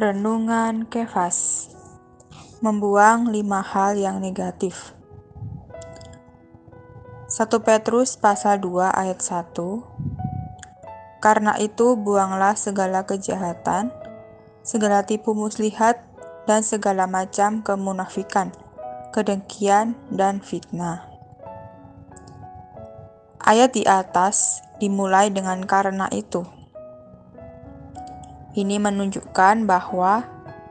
Renungan Kefas. Membuang lima hal yang negatif. 1 Petrus pasal 2 ayat 1 Karena itu buanglah segala kejahatan, segala tipu muslihat, dan segala macam kemunafikan, kedengkian, dan fitnah. Ayat di atas dimulai dengan karena itu. Ini menunjukkan bahwa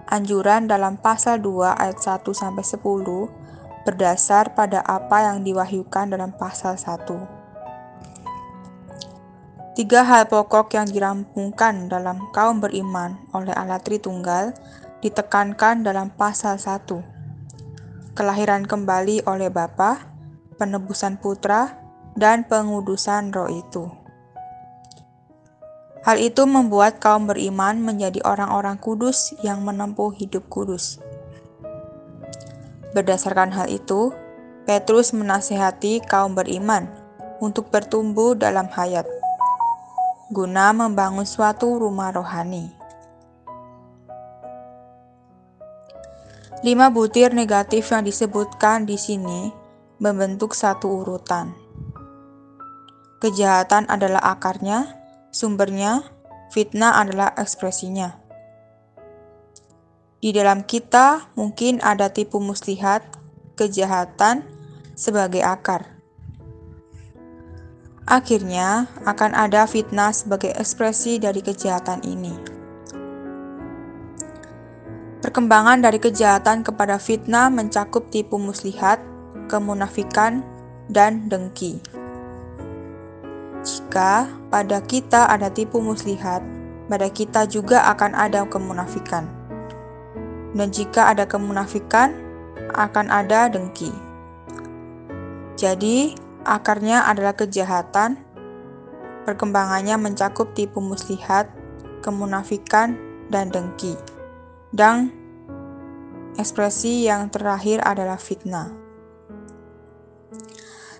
anjuran dalam pasal 2 ayat 1 sampai 10 berdasar pada apa yang diwahyukan dalam pasal 1. Tiga hal pokok yang dirampungkan dalam kaum beriman oleh Allah Tritunggal ditekankan dalam pasal 1. Kelahiran kembali oleh Bapa, penebusan putra, dan pengudusan roh itu. Hal itu membuat kaum beriman menjadi orang-orang kudus yang menempuh hidup kudus. Berdasarkan hal itu, Petrus menasihati kaum beriman untuk bertumbuh dalam hayat, guna membangun suatu rumah rohani. Lima butir negatif yang disebutkan di sini membentuk satu urutan. Kejahatan adalah akarnya, Sumbernya, fitnah adalah ekspresinya. Di dalam kita mungkin ada tipu muslihat, kejahatan sebagai akar. Akhirnya akan ada fitnah sebagai ekspresi dari kejahatan ini. Perkembangan dari kejahatan kepada fitnah mencakup tipu muslihat, kemunafikan, dan dengki. Jika pada kita ada tipu muslihat, pada kita juga akan ada kemunafikan. Dan jika ada kemunafikan, akan ada dengki. Jadi, akarnya adalah kejahatan, perkembangannya mencakup tipu muslihat, kemunafikan, dan dengki. Dan ekspresi yang terakhir adalah fitnah.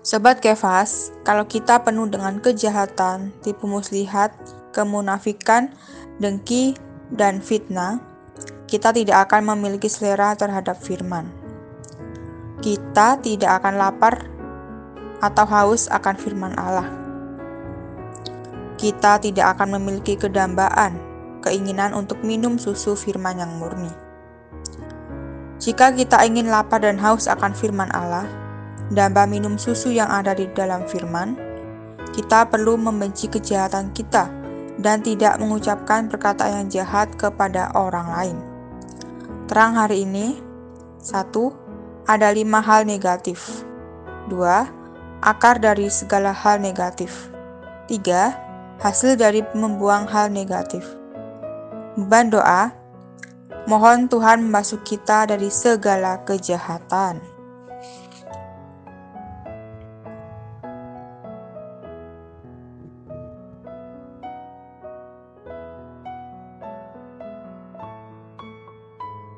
Sobat Kefas, kalau kita penuh dengan kejahatan, tipu muslihat, kemunafikan, dengki, dan fitnah, kita tidak akan memiliki selera terhadap firman. Kita tidak akan lapar atau haus akan firman Allah. Kita tidak akan memiliki kedambaan, keinginan untuk minum susu firman yang murni. Jika kita ingin lapar dan haus akan firman Allah, damba minum susu yang ada di dalam firman, kita perlu membenci kejahatan kita dan tidak mengucapkan perkataan yang jahat kepada orang lain. Terang hari ini, satu, ada lima hal negatif. Dua, akar dari segala hal negatif. Tiga, hasil dari membuang hal negatif. Beban doa, mohon Tuhan membasuh kita dari segala kejahatan.